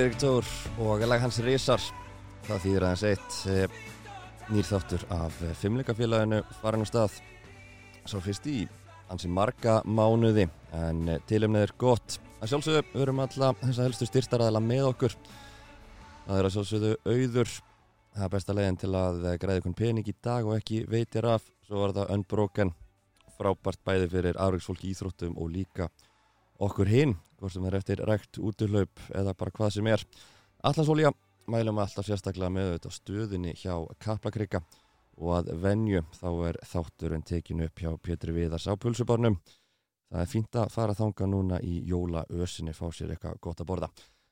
Halldór og lag hans Rísar það þýðir aðeins eitt eh, nýrþáttur af fimmleikafélaginu farin á stað. Svo fyrst í hansi marga mánuði en eh, tilumnið er gott. Að sjálfsögðu við erum alla þess að helstu styrtaræðala með okkur. Það er að sjálfsögðu auður. Það er besta leginn til að græða einhvern pening í dag og ekki veitir af. Svo var það unbroken. Frábært bæði fyrir afriksfólk í Íþróttum og líka okkur hinn hvort sem er eftir rekt útlaup eða bara hvað sem er. Allansólja mælum alltaf sérstaklega með þetta stöðinni hjá Kaplakrika og að venju þá er þátturinn tekinu upp hjá Pétri Viðars á pulsubarnum. Það er fínt að fara þanga núna í jólaösinni fá sér eitthvað gott að borða.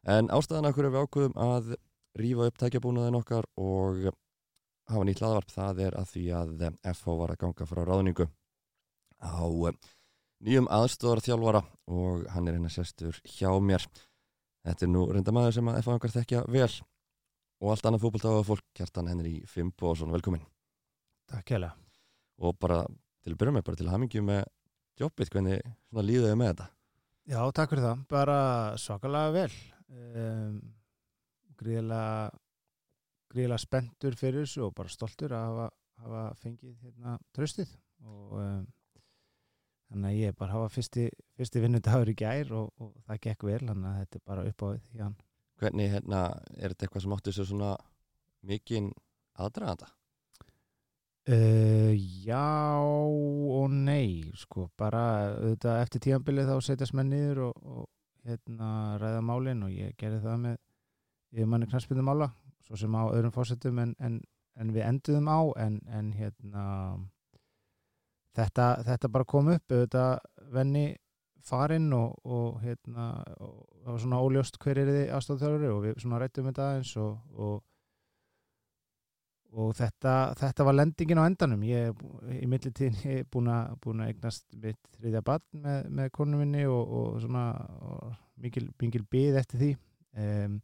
En ástæðan okkur er við ákvöðum að rýfa upp tækjabúnaðin okkar og hafa nýtt laðvarp það er að því að FH var að ganga frá ráðningu á nýjum aðstofarþjálfara og hann er hérna sestur hjá mér. Þetta er nú reynda maður sem að FA-angar þekkja vel. Og allt annað fókbaltáða fólk Kjartan Henri Fimbo og svona velkomin Takk hjá og bara til að byrja með, bara til að hamingi með jobbið, hvernig svona líðuðu með þetta? Já, takk fyrir það, bara svakalega vel. Um, gríðilega gríðilega spendur fyrir þessu og bara stoltur að hafa, hafa fengið hérna tröstið og um, þannig að ég bara hafa fyrsti, fyrsti vinnudagur í gær og, og það gekk vel þannig að þetta er bara uppáðið hjá hann Hvernig hérna, er þetta eitthvað sem áttu sér svona mikinn aðdraðanda? Uh, já og nei sko, bara auðvitað eftir tíanbilið þá setjast menn niður og, og hérna ræða málinn og ég gerði það með ég manni knarspilum mála svo sem á öðrum fórsetum en, en, en við enduðum á en, en hérna þetta, þetta bara kom upp auðvitað venni farinn og, og hérna og það var svona óljóst hver er þið aðstofþjálfur og við svona rættum þetta eins og, og, og þetta, þetta var lendingin á endanum. Ég í millitíðin ég er búin að, eignast mitt þriðja barn með, með konum minni og svona mikil, mikil byð eftir því. Um,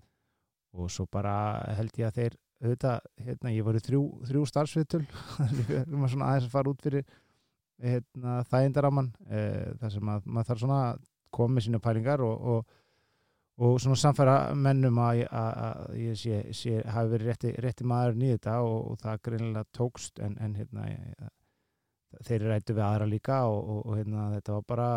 og svo bara held ég að þeir auðvitað, hérna, ég var í þrjú, þrjú starfsviðtöl. Við erum að svona aðeins að fara út fyrir hérna, þægindaraman eh, þar sem að maður þarf svona að koma með sína pælingar og, og, og svona samfæra mennum að, að, að ég sé, sé hafi verið rétti, rétti maður nýð þetta og, og það greinilega tókst en, en hérna ég, þeir rættu við aðra líka og hérna þetta var bara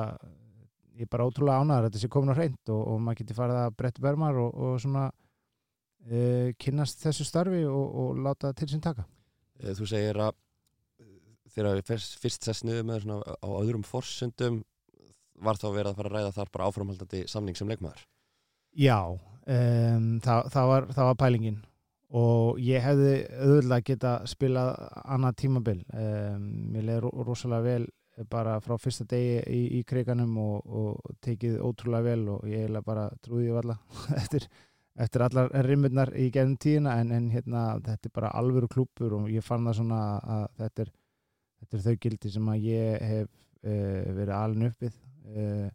ég er bara ótrúlega ánæður þetta sé komin á hreint og maður geti farið að breytta bermar og svona uh, kynnast þessu starfi og láta til sín taka. Eh, Þú segir að þegar við fyrst sest niður með svona á öðrum forsundum var þá verið að fara að ræða þar bara áframhaldandi samning sem leikmaður? Já, um, það, það, var, það var pælingin. Og ég hefði auðvitað geta spilað annað tímabil. Um, mér leiði rosalega vel bara frá fyrsta degi í, í kriganum og, og tekið ótrúlega vel og ég hefði bara trúið ég valla eftir, eftir allar rimurnar í gefnum tíðina. En, en hérna þetta er bara alvöru klúpur og ég fann það svona að þetta er þetta er þau gildi sem að ég hef uh, verið alin uppið uh,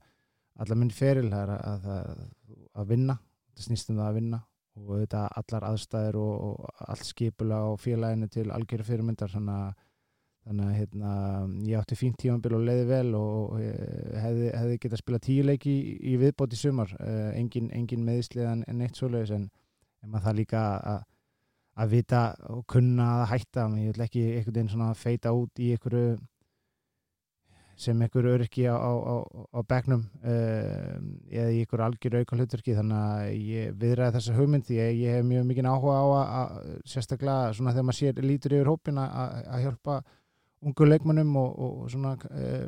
allar minn feril er að, að, að vinna. Þetta snýstum það að vinna og þetta allar aðstæðir og, og allt skipula og félaginu til algjörðu fyrirmyndar. Þannig að, þannig að hérna, ég átti fínt tímanbíl og leiði vel og hefði, hefði getað spila tíu leiki í, í viðbót í sumar. Engin, engin meðisliðan en eitt svoleiðis en, en maður það líka að að vita og kunna að hætta ég vil ekki einhvern veginn svona feita út í einhverju sem einhverju örki á, á, á, begnum uh, ehm, eða í einhverju algjör auka hlutverki þannig að ég viðræði þessa hugmynd því að ég hef mjög mikið áhuga á að, að sérstaklega svona þegar maður sér lítur yfir hópin að, að hjálpa ungu leikmannum og, og svona uh,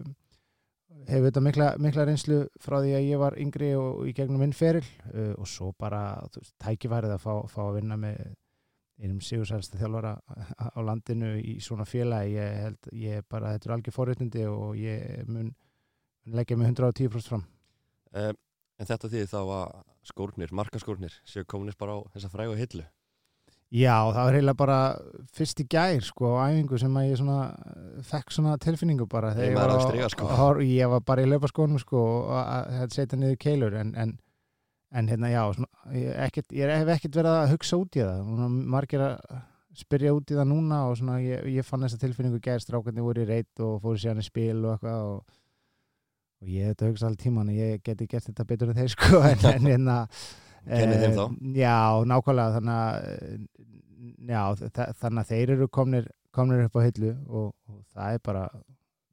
hefur þetta mikla, mikla reynslu frá því að ég var yngri og í gegnum minn feril uh, og svo bara tækifærið að fá, fá að vinna með einum sigursælsta þjálfara á landinu í svona félagi. Ég held, ég bara, þetta er algjör forréttindi og ég mun, mun leggja mig 110% fram. Um, En þetta því þá að skórnir, markaskórnir séu kominist bara á þessa frægu hillu? Já, það var heila bara fyrst í gær sko á æfingu sem að ég svona fekk svona tilfinningu bara þegar ég var, á, sko. á, ég var bara í löpaskónum sko og að setja niður keilur en, en en hérna já, svona, ég, ekkert, ég hef ekkert verið að hugsa út í það margir að spyrja út í það núna og svona, ég, ég fann þessa tilfinningu gerst rákandi voru í reyt og fóru síðan í spil og eitthvað og, og ég hef þetta hugsað allir tíman ég geti gert þetta betur en þeir sko en, en, hérna, Kennið þeim þá? Eh, Já, nákvæmlega þannig að, eh, já, þa- þannig að þeir eru komnir, komnir upp á hillu og, og það er bara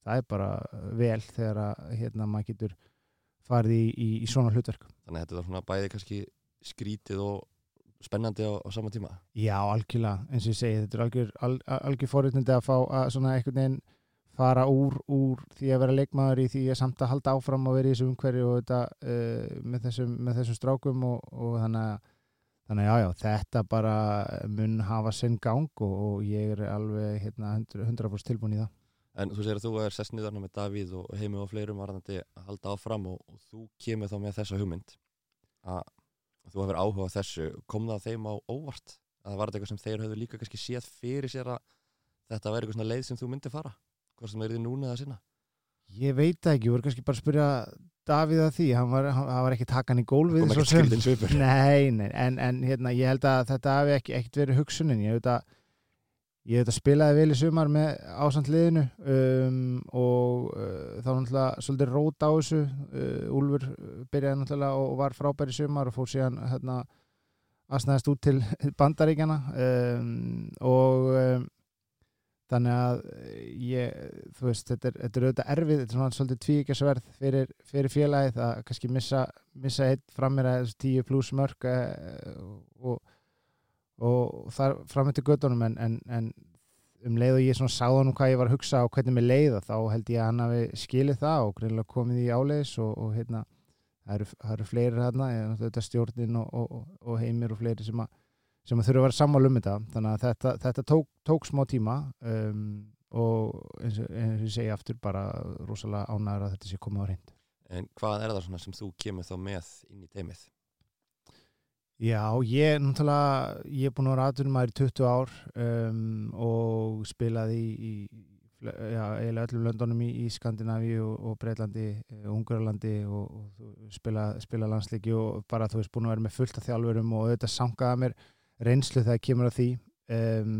það er bara vel þegar að hérna maður getur farið í, í, í svona hlutverk. Þannig að þetta var svona bæði kannski skrítið og spennandi á, á sama tíma? Já, algjörlega, eins og ég segi þetta er algjör, al, algjör forréttindi að fá að svona einhvern veginn fara úr, úr því að vera leikmaður í því að samt að halda áfram og vera í þessu umhverju og þetta uh, með, þessum, með þessum strákum og, og þannig að þannig að já, já, þetta bara mun hafa sinn gang og, og ég er alveg hérna 100%, 100 tilbúin í það En þú segir að þú er sest niður með Davíð og heimi og fleirum varðandi að halda áfram og, og þú kemur þá með þessa hugmynd að, þú hefur áhuga á þessu. Kom það þeim á óvart? Að það var eitthvað sem þeir höfðu líka kannski séð fyrir sér að þetta væri eitthvað svona leið sem þú myndi fara? Hvort sem er því núna eða sinna Ég veit það ekki, ég voru kannski bara að spyrja Davíð að því, hann var, hann, hann var ekki takan í gólfið Nei, nei, en, en hérna, ég held að þetta hafi ekki, ekkert verið hugsunin. Ég hef þetta ég spilaði vel í sumar með ásand liðinu um, og uh, þá náttúrulega svolítið rót á þessu. Uh, Úlfur byrjaði náttúrulega og var frábær í sumar og fór síðan hérna aðsnæðast út til bandaríkjana um, og um, þannig að ég, þú veist, þetta er, þetta er auðvitað erfið, þetta er svolítið tvíkjasverð fyrir, fyrir félagið að kannski missa, missa eitt fram að þessu tíu pluss mörg eh, og, og þar fram eftir göttunum en, en, en um leið og ég svona sáða nú hvað ég var að hugsa og hvernig mér leiða þá held ég að hann hafi skilið það og greinlega komið í áleiðis og, og hérna það eru, eru fleiri ég, þetta stjórnin og, og, og heimir og fleiri sem að sem að þurfa að vera sammála um þetta þannig að þetta, þetta tók, tók smá tíma um, og eins og, ég segi aftur bara rosalega ánæður að þetta sé komið á reynd En hvað er það sem þú kemur þá með inn í teimið? Já, ég náttúrulega ég er búin að vera aðtunum maður í 20 ár um, og spilaði í, í já, eiginlega öllum löndunum í, í Skandinavíu og, og Breitlandi og Ungarlandi og, og spila, spila landsleiki og bara þú veist búin að vera með fullt af þjálfurum og auðvitað sangaða mér reynslu þegar kemur að því um,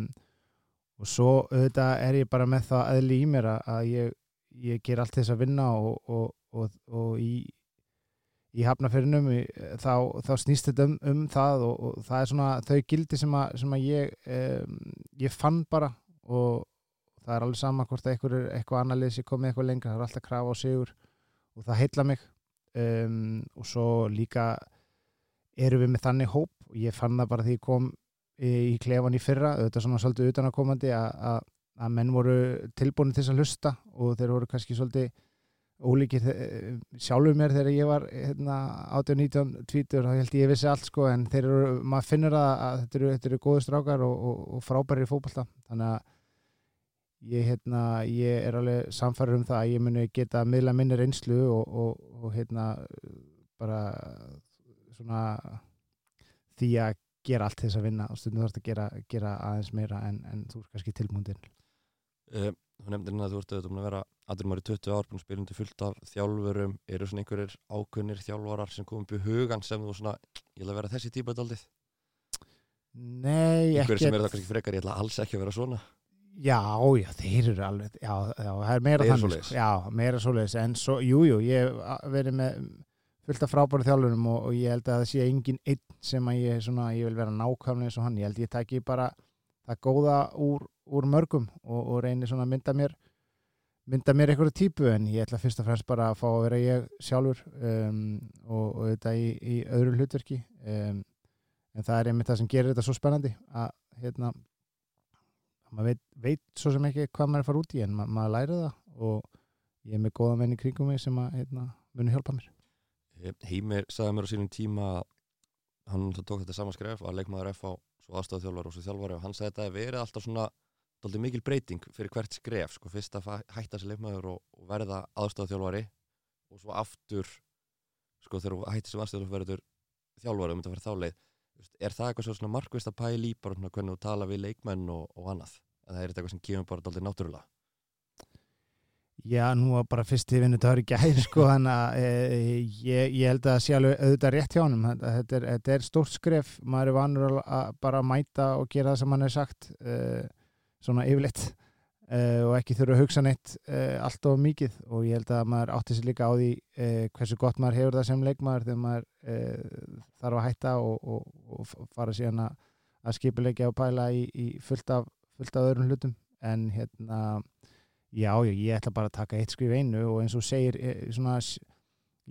og svo auðvitað er ég bara með það eðli í mér að- ég, ég ger allt þess að vinna og, og í í hafnafyrinum þá, þá snýst þetta um, um það og, og það er svona þau gildi sem að, sem að ég um, ég fann bara og það er alveg sama hvort að eitthvað, eitthvað annar lið sem komið eitthvað lengra, það er alltaf krafa á sigur og það heilla mig. Um, og svo líka erum við með þannig hóp og ég fann það bara því ég kom í, í klefan í fyrra, auðvitað svona svolítið utanakomandi að, menn voru tilbúin til þess að hlusta og þeir voru kannski svolítið ólíkir þe- sjálfur mér þegar ég var hérna, 18-19 tvítur þá held ég ég vissi allt sko en þeir eru, maður finnur að, að þetta eru, eru góðu strákar og, og, og frábæri í fótbolta. Þannig að ég, hérna, ég er alveg samfæður um það að ég muni geta að miðla minni reynslu og, og, hérna bara svona því að gera allt þess að vinna og stundum þarfst að gera, gera aðeins meira en, en þú er kannski tilmúndin Uh, þú nefndir hérna að þú ert auðvitað búin að vera aðrum ári 20 ár, búin að spila undir fullt af þjálfurum, eru svona einhverjir ákunnir þjálfarar sem komum upp í hugan sem þú svona, ég ætla að vera þessi típa daldið Nei, einhverjir sem eru það kannski frekar, ég ætla alls ekki að vera svona Já, já, þeir eru alveg já, já, það er meira þannig. Já, meira svoleiðis. En svo, jú, jú, ég verið með fullt af frábæri þjálfurum og, og ég held að það sé engin einn sem að ég, svona, ég vil vera nákvæmlega eins og hann. Ég held ég taki bara það góða úr, úr mörgum og, og reyni svona að mynda mér mynda mér einhverju típu en ég ætla fyrst og fremst bara að fá að vera ég sjálfur um, og, og þetta í, í öðru hlutverki um, en það er einmitt það sem gerir þetta svo spennandi að hérna maður veit, veit svo sem ekki hvað maður er að fara út í en ma maður læri það og ég er með góða menn í kringum mig sem að hérna, muni hjálpa mér. Eh, Heimir sagði mér á sínum tíma hann tók þetta saman skref að leikmaður F á svo aðstofþjálfari og svo þjálfari og hann sagði þetta að verið alltaf svona daldið mikil breyting fyrir hvert skref sko fyrst að hætta þessi leikmaður og, og verða aðstofþjálfari og svo aftur sko þegar þú hættir sem aðstofþjálfari þjálfari og myndi að vera þá leið. Þú veist, er það eitthvað svo svona markvist að pæla í bara hvernig þú tala við leikmenn og, og annað? Eða er þetta eitthvað sem kemur bara daldið náttúrulega? Já, nú var bara fyrst dagur í gæð sko, þannig að e, ég, ég held að það sé alveg auðvitað rétt hjá honum. Þetta, er, er stórt skref. Maður er vanur að bara mæta og gera það sem hann er sagt. E, svona yfirleitt uh, og ekki þurfa að hugsa neitt uh, allt of mikið. Og ég held að maður átti sér líka á því uh, hversu gott maður hefur það sem leikmaður þegar maður þarf að hætta og, og, og fara síðan að, að skipilegja og pæla í, í fullt, af, fullt af öðrum hlutum. En hérna já, já, ég ætla bara að taka eitt skrif einu og eins og segir svona,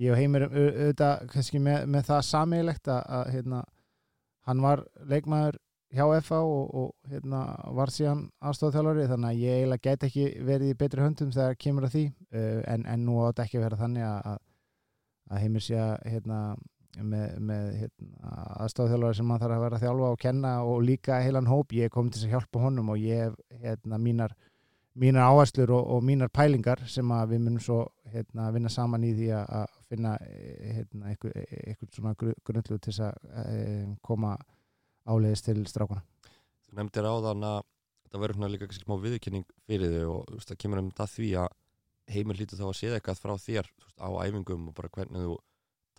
ég og Heimir auðvitað kannski með, með það sammeilegt að, að hérna, hann var leikmaður hjá FA og, og hérna, var síðan aðstofþjálfari þannig að ég eiginlega get ekki verið í betri höndum þegar kemur að því uh, en, en nú átt ekki að vera þannig að, að heimir sé að hérna, með, með hérna, aðstofþjálfari sem hann þarf að vera að þjálfa og kenna og líka heilan hóp, ég kom til að hjálpa honum og ég hef hérna, mínar, mínar áherslur og, og mínar pælingar sem við munum svo hérna, vinna saman í því að finna hérna, eitthvað, eitthvað svona grundlu til að eh, koma áleiðist til strákuna Þú nefndir á þann að það verður líka smá viðkynning fyrir þau og veist, það kemur um það því að heimir hlítið þá að séð eitthvað frá þér veist, á æfingum og bara hvernig þú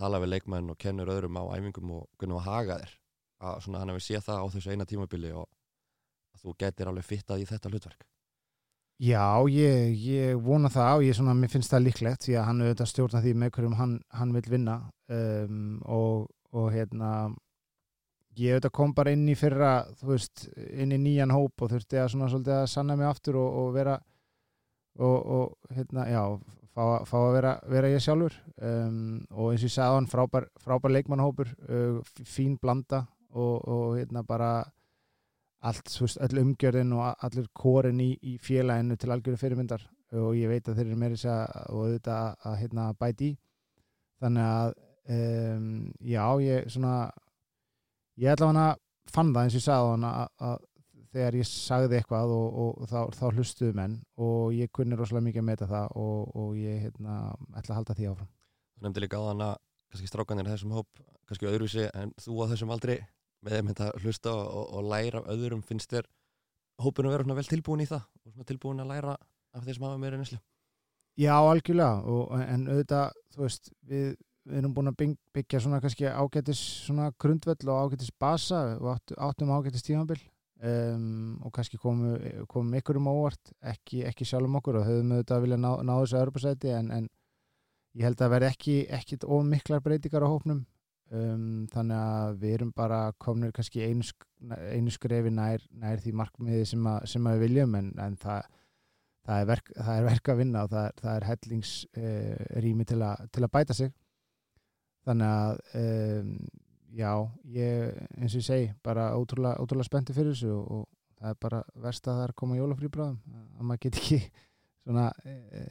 tala við leikmenn og kennur öðrum á æfingum og hvernig þú haga þér. Að svona hann hefur séð það á þessu eina tímabili og að þú getur alveg fittað í þetta hlutverk. Já, ég, ég vona það og ég svona, finnst það líklegt því að hann auðvitað stjórna því með hverjum hann, hann vil vinna um, og, og hérna ég auðvitað kom bara inn í fyrra þú veist, inn í nýjan hóp og þurfti að svona svolítið að sanna mig aftur og, og vera og, og hérna, já fá, fá að vera, vera ég sjálfur. Um, og eins og ég sagði á hann frábær, frábær leikmannhópur, uh, fín blanda og, og hérna bara allt, þú veist, öll umgjörðin og allir kórin í, í félaginu til algjörðu fyrirmyndar. Og ég veit að þeir eru að, og auðvitað að, að hérna bæti í. Þannig að um, já, ég svona ég ætla hann að fann það eins og ég sagði hann að, að þegar ég sagði eitthvað og, og, og þá, þá hlustuðu menn og ég kunni rosalega mikið að meta það og, og ég hérna, ætla að halda því áfram. Þú nefndi líka á þann að kannski strákanir þessum hóp, kannski öðruvísi en þú á þessum aldrei með þeim að hlusta og læra af öðrum finnst þér hópinu vera vel tilbúin í það og tilbúin að læra af þeir sem hafa meira neslu Já, algjörlega en auðvitað, þú veist, við við erum búin að byggja svona kannski ágætis svona grundvöll og ágætis basa og átt, áttum ágætis tímanbill um, og kannski komum, komum ykkur um óvart, ekki, ekki sjálfum okkur og höfum auðvitað að vilja ná, ná þessu örbursæti en, en ég held að verði ekki ekkit of miklar breytingar á hópnum. Um, þannig að við erum bara komin kannski einu, einu skrefi nær, nær því markmiði sem, a, sem að við viljum en, en það Það er, verk, það er verk að vinna og það er, það er hellingsrými eh, til, til að bæta sig þannig að um, já, ég eins og ég segi, bara ótrúlega, ótrúlega spennti fyrir þessu og, og það er bara verst að það er koma jólafrí bráðum að maður get ekki svona e, e,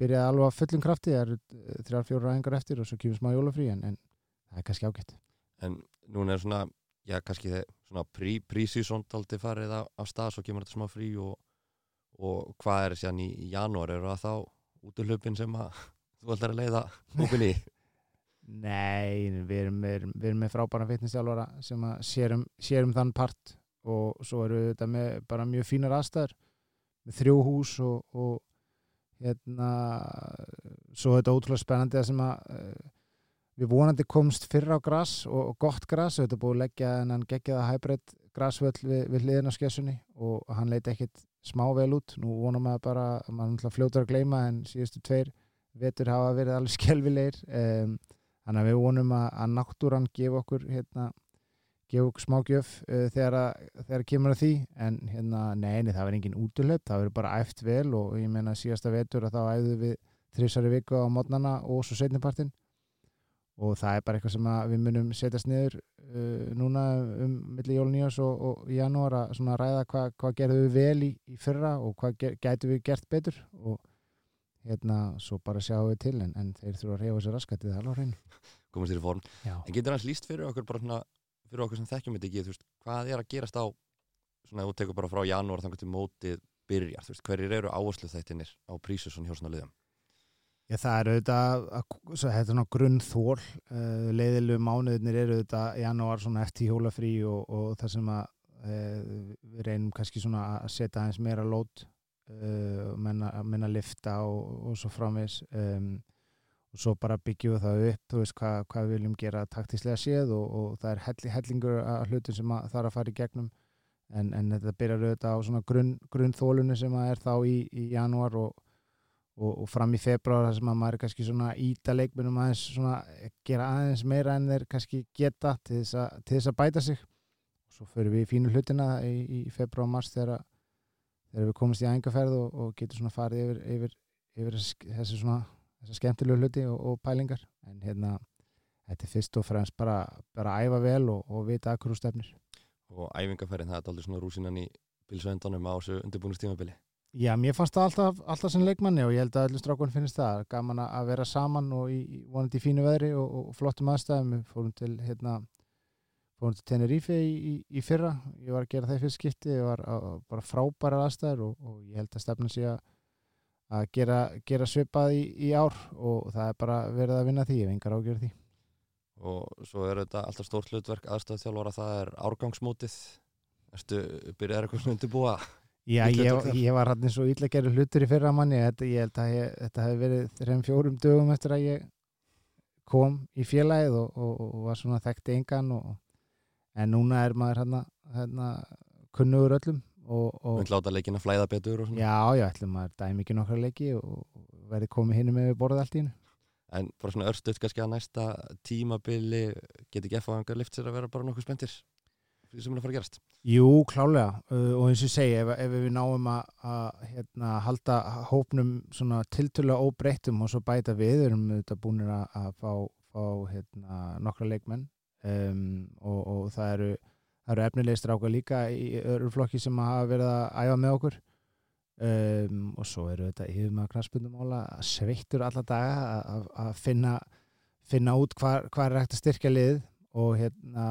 byrjað alveg að fullum krafti það eru e, þrjár, fjóra ræðingar eftir og svo kemur smá jólafrí en, en það er kannski ágætt. En núna er svona, já kannski svona prísísond prí farið af, af stað, svo kemur þetta smá frí og, og hvað er þessi hann í, í janúar, eru það þá út af hlupin sem að þú ætlar að leiða hópinni Nei, við erum, við erum, við erum með frábæra fitnessjálfara sem sérum, sérum þann part og svo eru þetta með bara mjög fínar aðstæður með þrjú hús og, og hérna svo er þetta ótrúlega spennandi að sem að uh, við vonandi komst fyrra á græs og, og gott græs við þetta búið að leggja en hann geggiða hæbreytt græsvöld við, við hliðin á skessunni og hann leiti ekkit smá vel út. Nú vonum við bara að maður fljótar að gleyma en síðustu tveir vetur hafa verið alveg skjálfilegir um, þannig að við vonum að, að náttúran gefa okkur hérna, gefa okkur smágjöf uh, þegar, að, þegar kemur að því. En hérna, neini, það verður engin útlöp það verður bara æft vel og ég menna síðasta vetur að þá æfðu við þrísari viku á mótnana og svo setnipartin og það er bara eitthvað sem við munum setjast niður uh, núna um milli jóluníos og, og janúar að ræða hvað hva gerðum við vel í, í fyrra og hvað gætu við gert betur. Og hérna, svo bara sjáum við til en, en þeir þurfa að reyfa sér raskættið alveg hreinu. Komast þér í form. Já. En getur hans líst fyrir okkur bara svona, fyrir okkur sem þekkjum þetta ekki, þú veist, hvað er að gerast á, svona, þú tekur bara frá janúar þannig til mótið byrjar, þú veist, hverjir eru áherslu þættinir á prísusson hjá svona liðum? Já, það eru auðvitað, þetta svona grunnþól, uh, leiðilu mánuðinir eru auðvitað janúar svona eftir hjólafrí og, og það sem að uh, við reynum kannski svona að setja aðeins meira lót uh, menna, menna lifta og, og svo framvegs um, og svo bara byggjum við það upp þú veist hvað, hvað við viljum gera taktíslega séð og, og það er helli, hellingur að hlutum sem að það er að fara í gegnum. En, en þetta byrjar auðvitað á svona grunn, grunnþólunu sem að er þá í, í janúar og, og, fram í februar þar sem að maður er kannski svona íta leikmennum aðeins svona gera aðeins meira en þeir kannski geta til þess að, til þess að bæta sig. Og svo förum við í fínu hlutina í, í februar og mars þegar, þegar við komumst í æfingarferð og, og getum svona farið yfir, yfir, yfir þessi svona þessi skemmtilegu hluti og, og pælingar. En hérna þetta er fyrst og fremst bara, bara að æfa vel og, og vita að hverju stefnir. Og æfingarferðin, það er aldrei svona rúsinan í bilsvendunum á þessu undirbúinustímabili Já, mér fannst það alltaf, alltaf sem leikmanni og ég held að öllum strákun finnst það. Gaman að vera saman og í, vonandi í fínu veðri og, og flottum aðstæðum. Við fórum til hérna fórum til Tenerife í, í, í fyrra. Ég var að gera það í fyrst skipti. Ég var að, bara frábæra aðstæður og, og ég held að stefna sig að að gera, gera svipað í, í ár og það er bara verið að vinna því. Ef engar ágjör því. Og svo er þetta alltaf stórt hlutverk. Aðstöð þjálfara, það er árgangsmótið. Erstu byrjaðið eitthvað svona undirbúa? Já, ég, ég var hann eins og illa gerur hlutur í fyrra manni. Þetta, ég held að ég, þetta hefði verið þrejum fjórum dögum eftir að ég kom í félagið og, og, og var svona þekkt engan en núna er maður hérna, hérna kunnugur öllum Þú ætla átta leikin að flæða betur Já, já, ætlum að dæmi ekki nokkra leiki og verði komið hinn með borðið allt í hennu En bara svona örstuðt kannski að næsta tímabili geti ekki eftir að lift sér að vera bara nokkuð spendir því sem er að fara að gerast? Jú, klálega. Uh, og eins og segi, ef, ef við náum að, að hérna, halda hópnum svona tiltölulega óbreyttum og svo bæta við, við erum auðvitað búin að, að fá, fá hérna, nokkra leikmenn um, og, og það eru eru efnilegir strákar líka í öðru flokki sem hafa verið að æfa með okkur. Um, og svo eru þetta yfir maður knarspundumóla sveittur alla daga að finna, finna út hvað er hægt að styrkja lið og hérna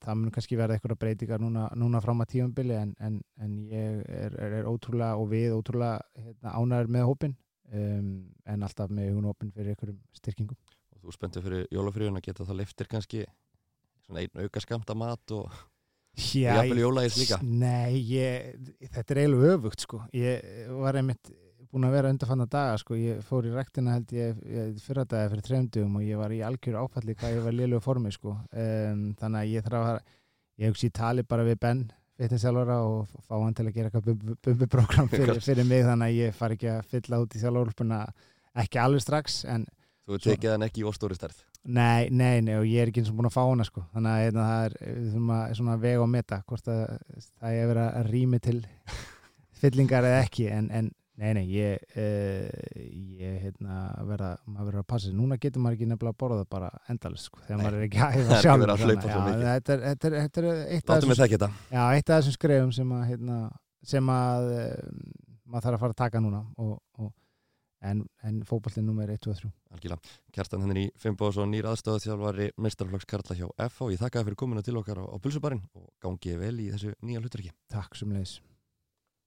það mun kannski verða eitthvað breytingar núna, núna fram að tíumbili en, en, en ég er, er, er ótrúlega og við ótrúlega hérna, ánæður með hópin um, en alltaf með hugun hópin fyrir einhverjum styrkingum. Og þú spenntir fyrir jólafríðun að geta það liftir kannski einn auka skamta mat og jafnvel jólægis líka Nei, ég, þetta er eiginlega öfugt sko. ég var einmitt búin að vera undarfanna daga, sko. ég fór í rektina held ég, ég fyrra dagi fyrir trefndugum og ég var í algjör áfalli hvað ég var liðlega formi sko. um, þannig að ég þarf að ég hugsi tali bara við Ben fitnessjálfara og fá hann til að gera eitthvað bumbuprogram fyrir, fyrir mig þannig að ég far ekki að fylla út í sjálfurlpuna ekki alveg strax en Þú tekið hann ekki í óstóri starf Nei, nei, nei, og ég er ekki eins og búin að fá hana sko. þannig að hérna, það er svona, svona veg og meta hvort að það er verið að rými til fyllingar eða ekki, en, en nei, nei, ég, uh, ég hérna, verða, maður verður að passa núna getur maður ekki nefnilega að borða bara endalist sko, þegar nei. maður er ekki að hæfa sjálf þetta er eitt af þessum já, eitt af þessum skrefum sem að, hérna, sem að um, maður þarf að fara að taka núna og, og en, en fókbaltinn nummer 1, 2 og 3 Algjörlega, Kjartan Henni Fimboðsson nýr aðstöðaþjálfari mestarflokks Karla hjá FH ég þakka það fyrir komuna til okkar á, á Pulsubarinn og gangið vel í þessu nýja hlutarki Takk sem leiðis